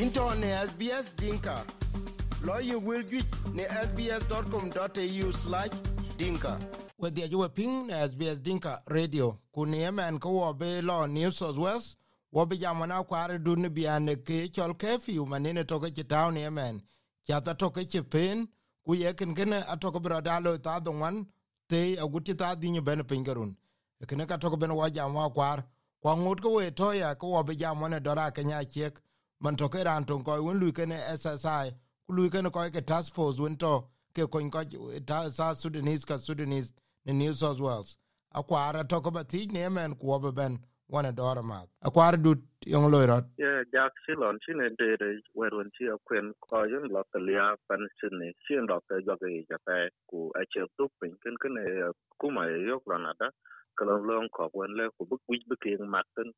into ne SBS Dinka. Lawyer will get ne sbs.com.au slash dinka. With the Ajua Ping SBS Dinka Radio. Kuni yemen ko wabe law New South Wales. Wabe be jamana kware duni biyane ke chol kefiu manene toke chi town yemen. Chata toke chipin. pen. Ku yekin kene atoko biradalo ta dongwan. Te aguti ta dinyo bene pingarun. Kene ka toko bene wa jamwa kwar. Kwa ngut ko we toya ko wo be jamone dora kenya chek man to ke ran ton ko un lu ke ne SSI ku lu ke ne ko ke task force un to ke ko ko ta sa Sudanese ka Sudanese ne New South Wales akwara to ko bati ne men ku be ben wana dora ma akwara du yong lo ro ye jak si lon si ne de de wer wen si akwen ko yun lo ke lia pan si ne si ndo ke jo ke ja pe ku a che tu pin ken ken e ku ma yo ran ada kalau long ko wen le ku bu wi bu ke ma ten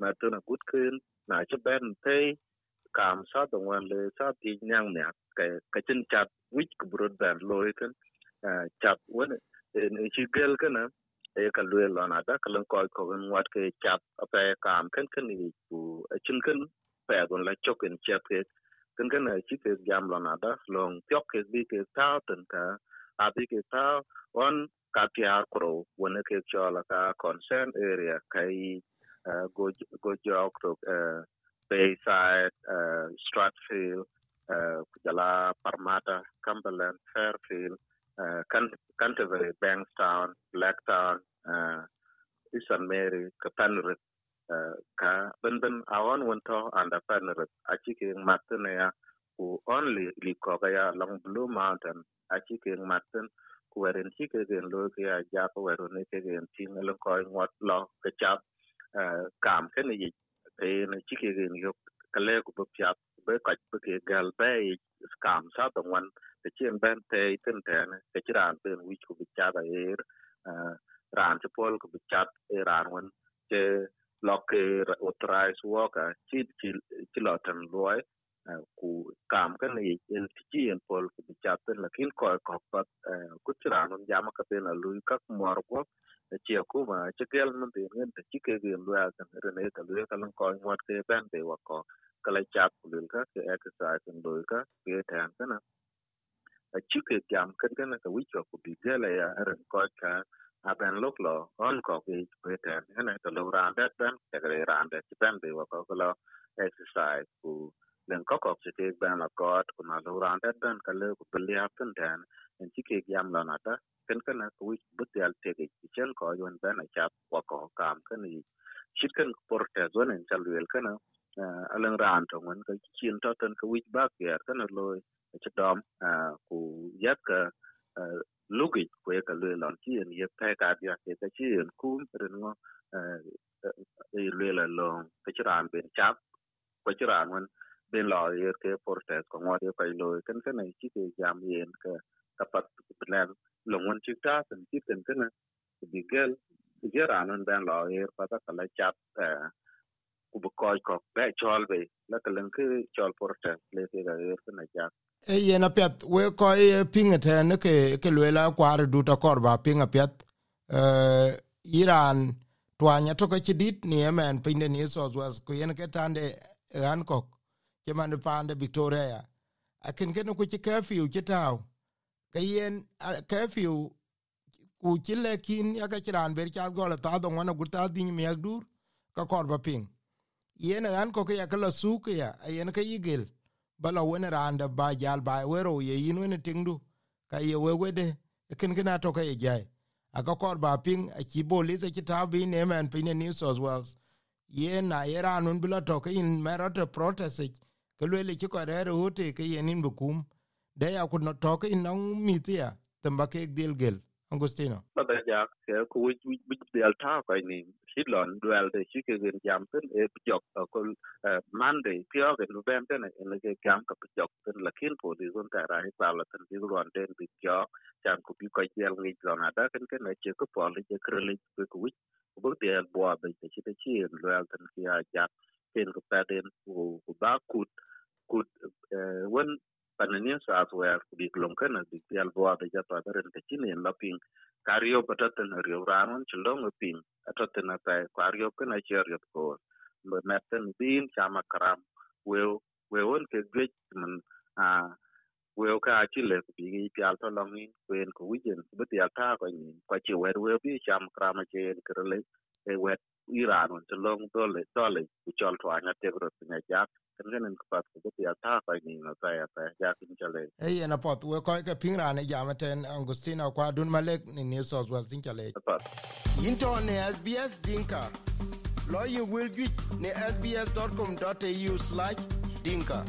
maten maten a gut ken na che ben pe kam sa dong wan le sa ti nyang ne ke ke chen chat wi ku bro ben lo ken chat wen e chi gel ken e ka lwe lo na da ka lan ko ko wen wat ke chat ape kam ken ken ni ku chin ken pe gon la chok en chat ke ken ken chi ke jam lo na da long tyok ke bi ke ta ten ka a bi ke ta on ka tiar kro wen ke cho ka concern area kai Uh, Good, Good jok to uh, Bayside, uh, Stratfield, uh, Jala, Parramatta, Cumberland, Fairfield, uh, Canterbury, Bankstown, Blacktown, uh, Eastern Mary, ka Penrith, uh, ka ben ben awan wonto anda Penrith, achi ke matin ku only liko ya long Blue Mountain, achi Martin matin ku werin chi ke gen lo ke ya ja ko werin ke gen ting lo ngot lo ke chap uh, kam ke ni e na chike gen yo kale ku bu pya be ka bu ke gal be scam sa to wan te chen ben te ten te ne te chiran ben wi ku cha da er ran ci pol ku cha e ran wan che lok authorized worker ci ci chi lo tan loy ku kam kan ni en chi en pol ku cha ten lakin ko ko pat ku chiran un jama ka ben lu ka mor chiều ci mà ci kia mun de ngin te ci ke gem lu ya kan rene ka lu ka lan ko ngot ke ben be wa ko lấy chap lu ka ke exercise en lu ka ke tan kana a cái ke jam kan kana ka wi ko bi gele ya ren ko ka a ben lok lo on ko ke ke tan kana lâu lu ran dat ben cái re ran dat ben be wa ko lo exercise ku len ko ko ci ke ben la ko ko na lu ran dat ben ka le ku bi ya tan tan en ci ke jam la na ta ken kana ku but yal tege chen ko yon bana chap wa ko kam kan ni chit porte zone en chal wel kana alang ran to ngon ka chin to tan ka wich bak yer kana lo che ku yak ka lugi ku ka le lon chi en ye pe ka dia ke ka chi en ku ren ngo e le la lo ka chiran ben chap ko chiran wan ben lo yer ke porte ko ngwa ye kai lo kan kana chi ke jam yen ka ka plan lo ngon ta tan chi tan kana bi gel je geran ben lo yer pa ta kala chat ku bu koy ko be chol be la ka len ke chol porte le ke ga yer kana ja e yen apet we ko e pinga te ne ke ke le lela kwar du ta korba pinga pet eh iran twanya to ka dit ni emen pinde ni so was ku yen ke tande Hancock ke man pande Victoria. Akin ke no ku ke kafiu ke taw ka yen kafiu ku chile kin ya ka chiran ber cha gola ta do ngona gurta din mi agdur ka korba ping. Yen an ko ya kala su ya yen ka yigel bala wona randa ba jal ba wero ye yin wona tingdu ka ye we ken ken to ka ye jai. Aka korba ping a chi boli ze chi ta bi ne man pin New South Wales. Yen na ye ran bila to ka in merata protest ke lele chi ko re hote ke yenin bukum de ya kun no to ka in mitia tamba ke dil gel. Agustino. Bada ja eh, ku wich wich wich del ta ko ni shidlon dual de chike gen jam ten e pjok eh, ko mande pio ke no ben ten e ke jam ka pjok ten, lakin po di zon ta ra sa la ten, di ron den bi pio chan ku bi ko jel ngi zon ada ken ken e che ko po le che kre le ku ku ku bu de al bo ba de chi de chi dual ten ki a ja, ken ko pa den ku ba kut kut won panania sa aswer ku bi klon ken bi pial bo de ja pa den te en laping kario pataten rio ranon chilong ping. Ataten apa kario ken a yot ko meten bin chama karam weu we won ke gwe man, a we ka achile ku bi pi to longi kwen ko wijen bu ata ko ni ko chi wer we bi cham krama che kre le e wet iranon on dole dole ku chol to anya te gro jak ja kan gen ku pat ku ti ata ko ni no ta ya ta ja kin chale e yena pot we ko ke pingra ne jamaten angustina kwa dun malek ni new south wales tin chale into ne sbs dinka. Lo you will get ne sbs.com.au/dinka